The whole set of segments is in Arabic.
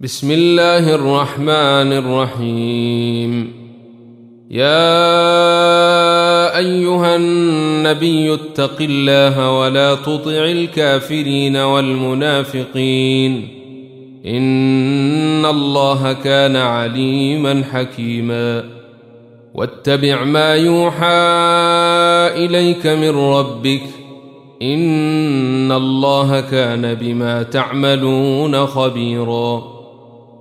بسم الله الرحمن الرحيم. يا أيها النبي اتق الله ولا تطع الكافرين والمنافقين. إن الله كان عليما حكيما. واتبع ما يوحى إليك من ربك. إن الله كان بما تعملون خبيرا.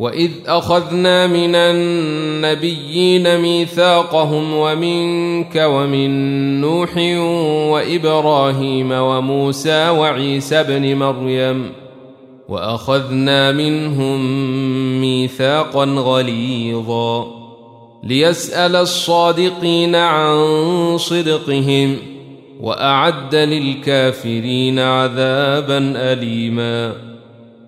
واذ اخذنا من النبيين ميثاقهم ومنك ومن نوح وابراهيم وموسى وعيسى ابن مريم واخذنا منهم ميثاقا غليظا ليسال الصادقين عن صدقهم واعد للكافرين عذابا اليما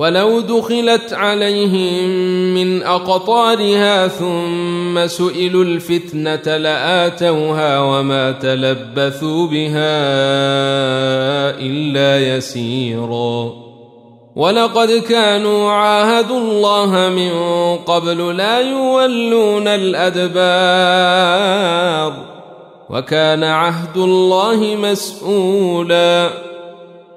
ولو دخلت عليهم من أقطارها ثم سئلوا الفتنة لآتوها وما تلبثوا بها إلا يسيرا. ولقد كانوا عاهدوا الله من قبل لا يولون الأدبار وكان عهد الله مسؤولا.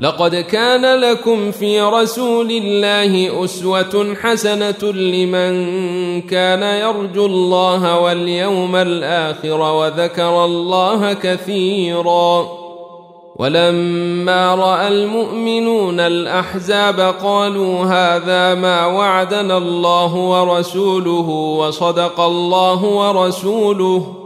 لقد كان لكم في رسول الله أسوة حسنة لمن كان يرجو الله واليوم الآخر وذكر الله كثيرا. ولما رأى المؤمنون الأحزاب قالوا هذا ما وعدنا الله ورسوله وصدق الله ورسوله.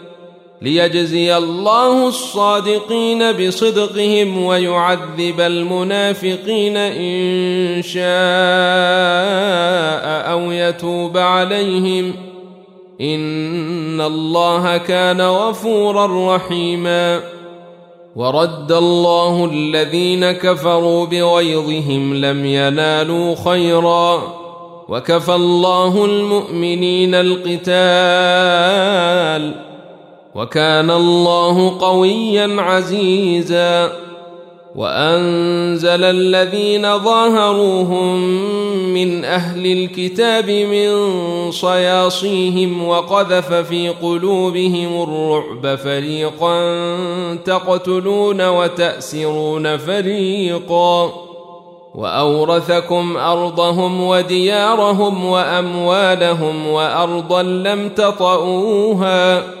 ليجزي الله الصادقين بصدقهم ويعذب المنافقين إن شاء أو يتوب عليهم. إن الله كان غفورا رحيما. ورد الله الذين كفروا بغيظهم لم ينالوا خيرا. وكفى الله المؤمنين القتال. وكان الله قويا عزيزا. وأنزل الذين ظاهروهم من أهل الكتاب من صياصيهم وقذف في قلوبهم الرعب فريقا تقتلون وتأسرون فريقا. وأورثكم أرضهم وديارهم وأموالهم وأرضا لم تطئوها.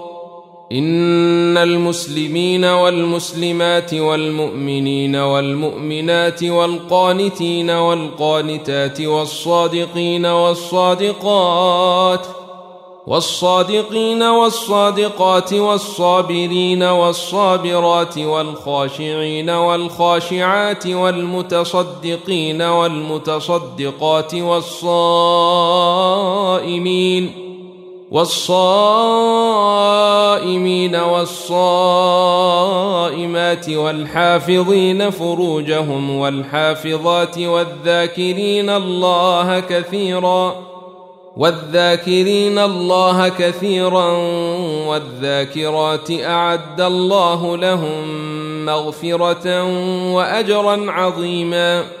إن المسلمين والمسلمات والمؤمنين والمؤمنات والقانتين والقانتات والصادقين والصادقات والصادقين والصادقات والصابرين والصابرات والخاشعين والخاشعات والمتصدقين والمتصدقات والصائمين والصائمين والصائمات والحافظين فروجهم والحافظات والذاكرين الله كثيرا والذاكرين الله كثيرا والذاكرات أعد الله لهم مغفرة وأجرا عظيما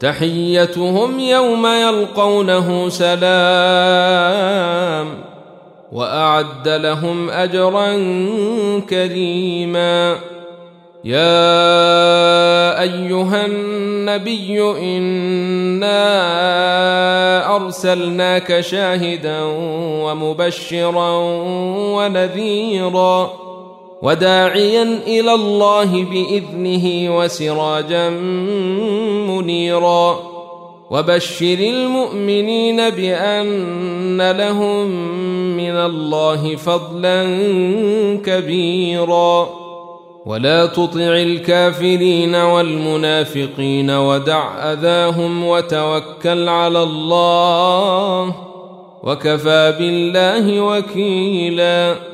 تحيتهم يوم يلقونه سلام وأعد لهم أجرا كريما. يا أيها النبي إنا أرسلناك شاهدا ومبشرا ونذيرا. وداعيا إلى الله بإذنه وسراجا منيرا. وبشر المؤمنين بأن لهم من الله فضلا كبيرا. ولا تطع الكافرين والمنافقين ودع أذاهم وتوكل على الله وكفى بالله وكيلا.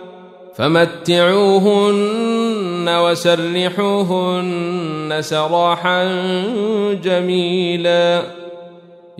فمتعوهن وسرحوهن سراحا جميلا.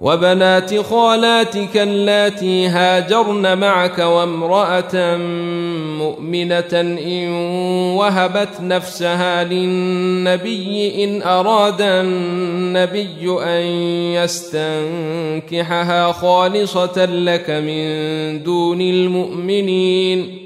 وبنات خالاتك اللاتي هاجرن معك وامرأة مؤمنة إن وهبت نفسها للنبي إن أراد النبي أن يستنكحها خالصة لك من دون المؤمنين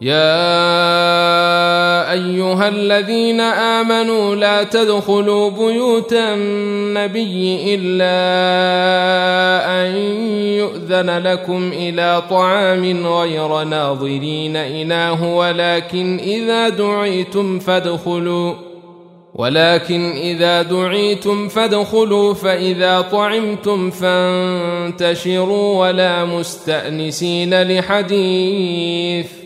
يا أيها الذين آمنوا لا تدخلوا بيوت النبي إلا أن يؤذن لكم إلى طعام غير ناظرين إناه ولكن إذا دعيتم فادخلوا ولكن إذا دعيتم فادخلوا فإذا طعمتم فانتشروا ولا مستأنسين لحديث.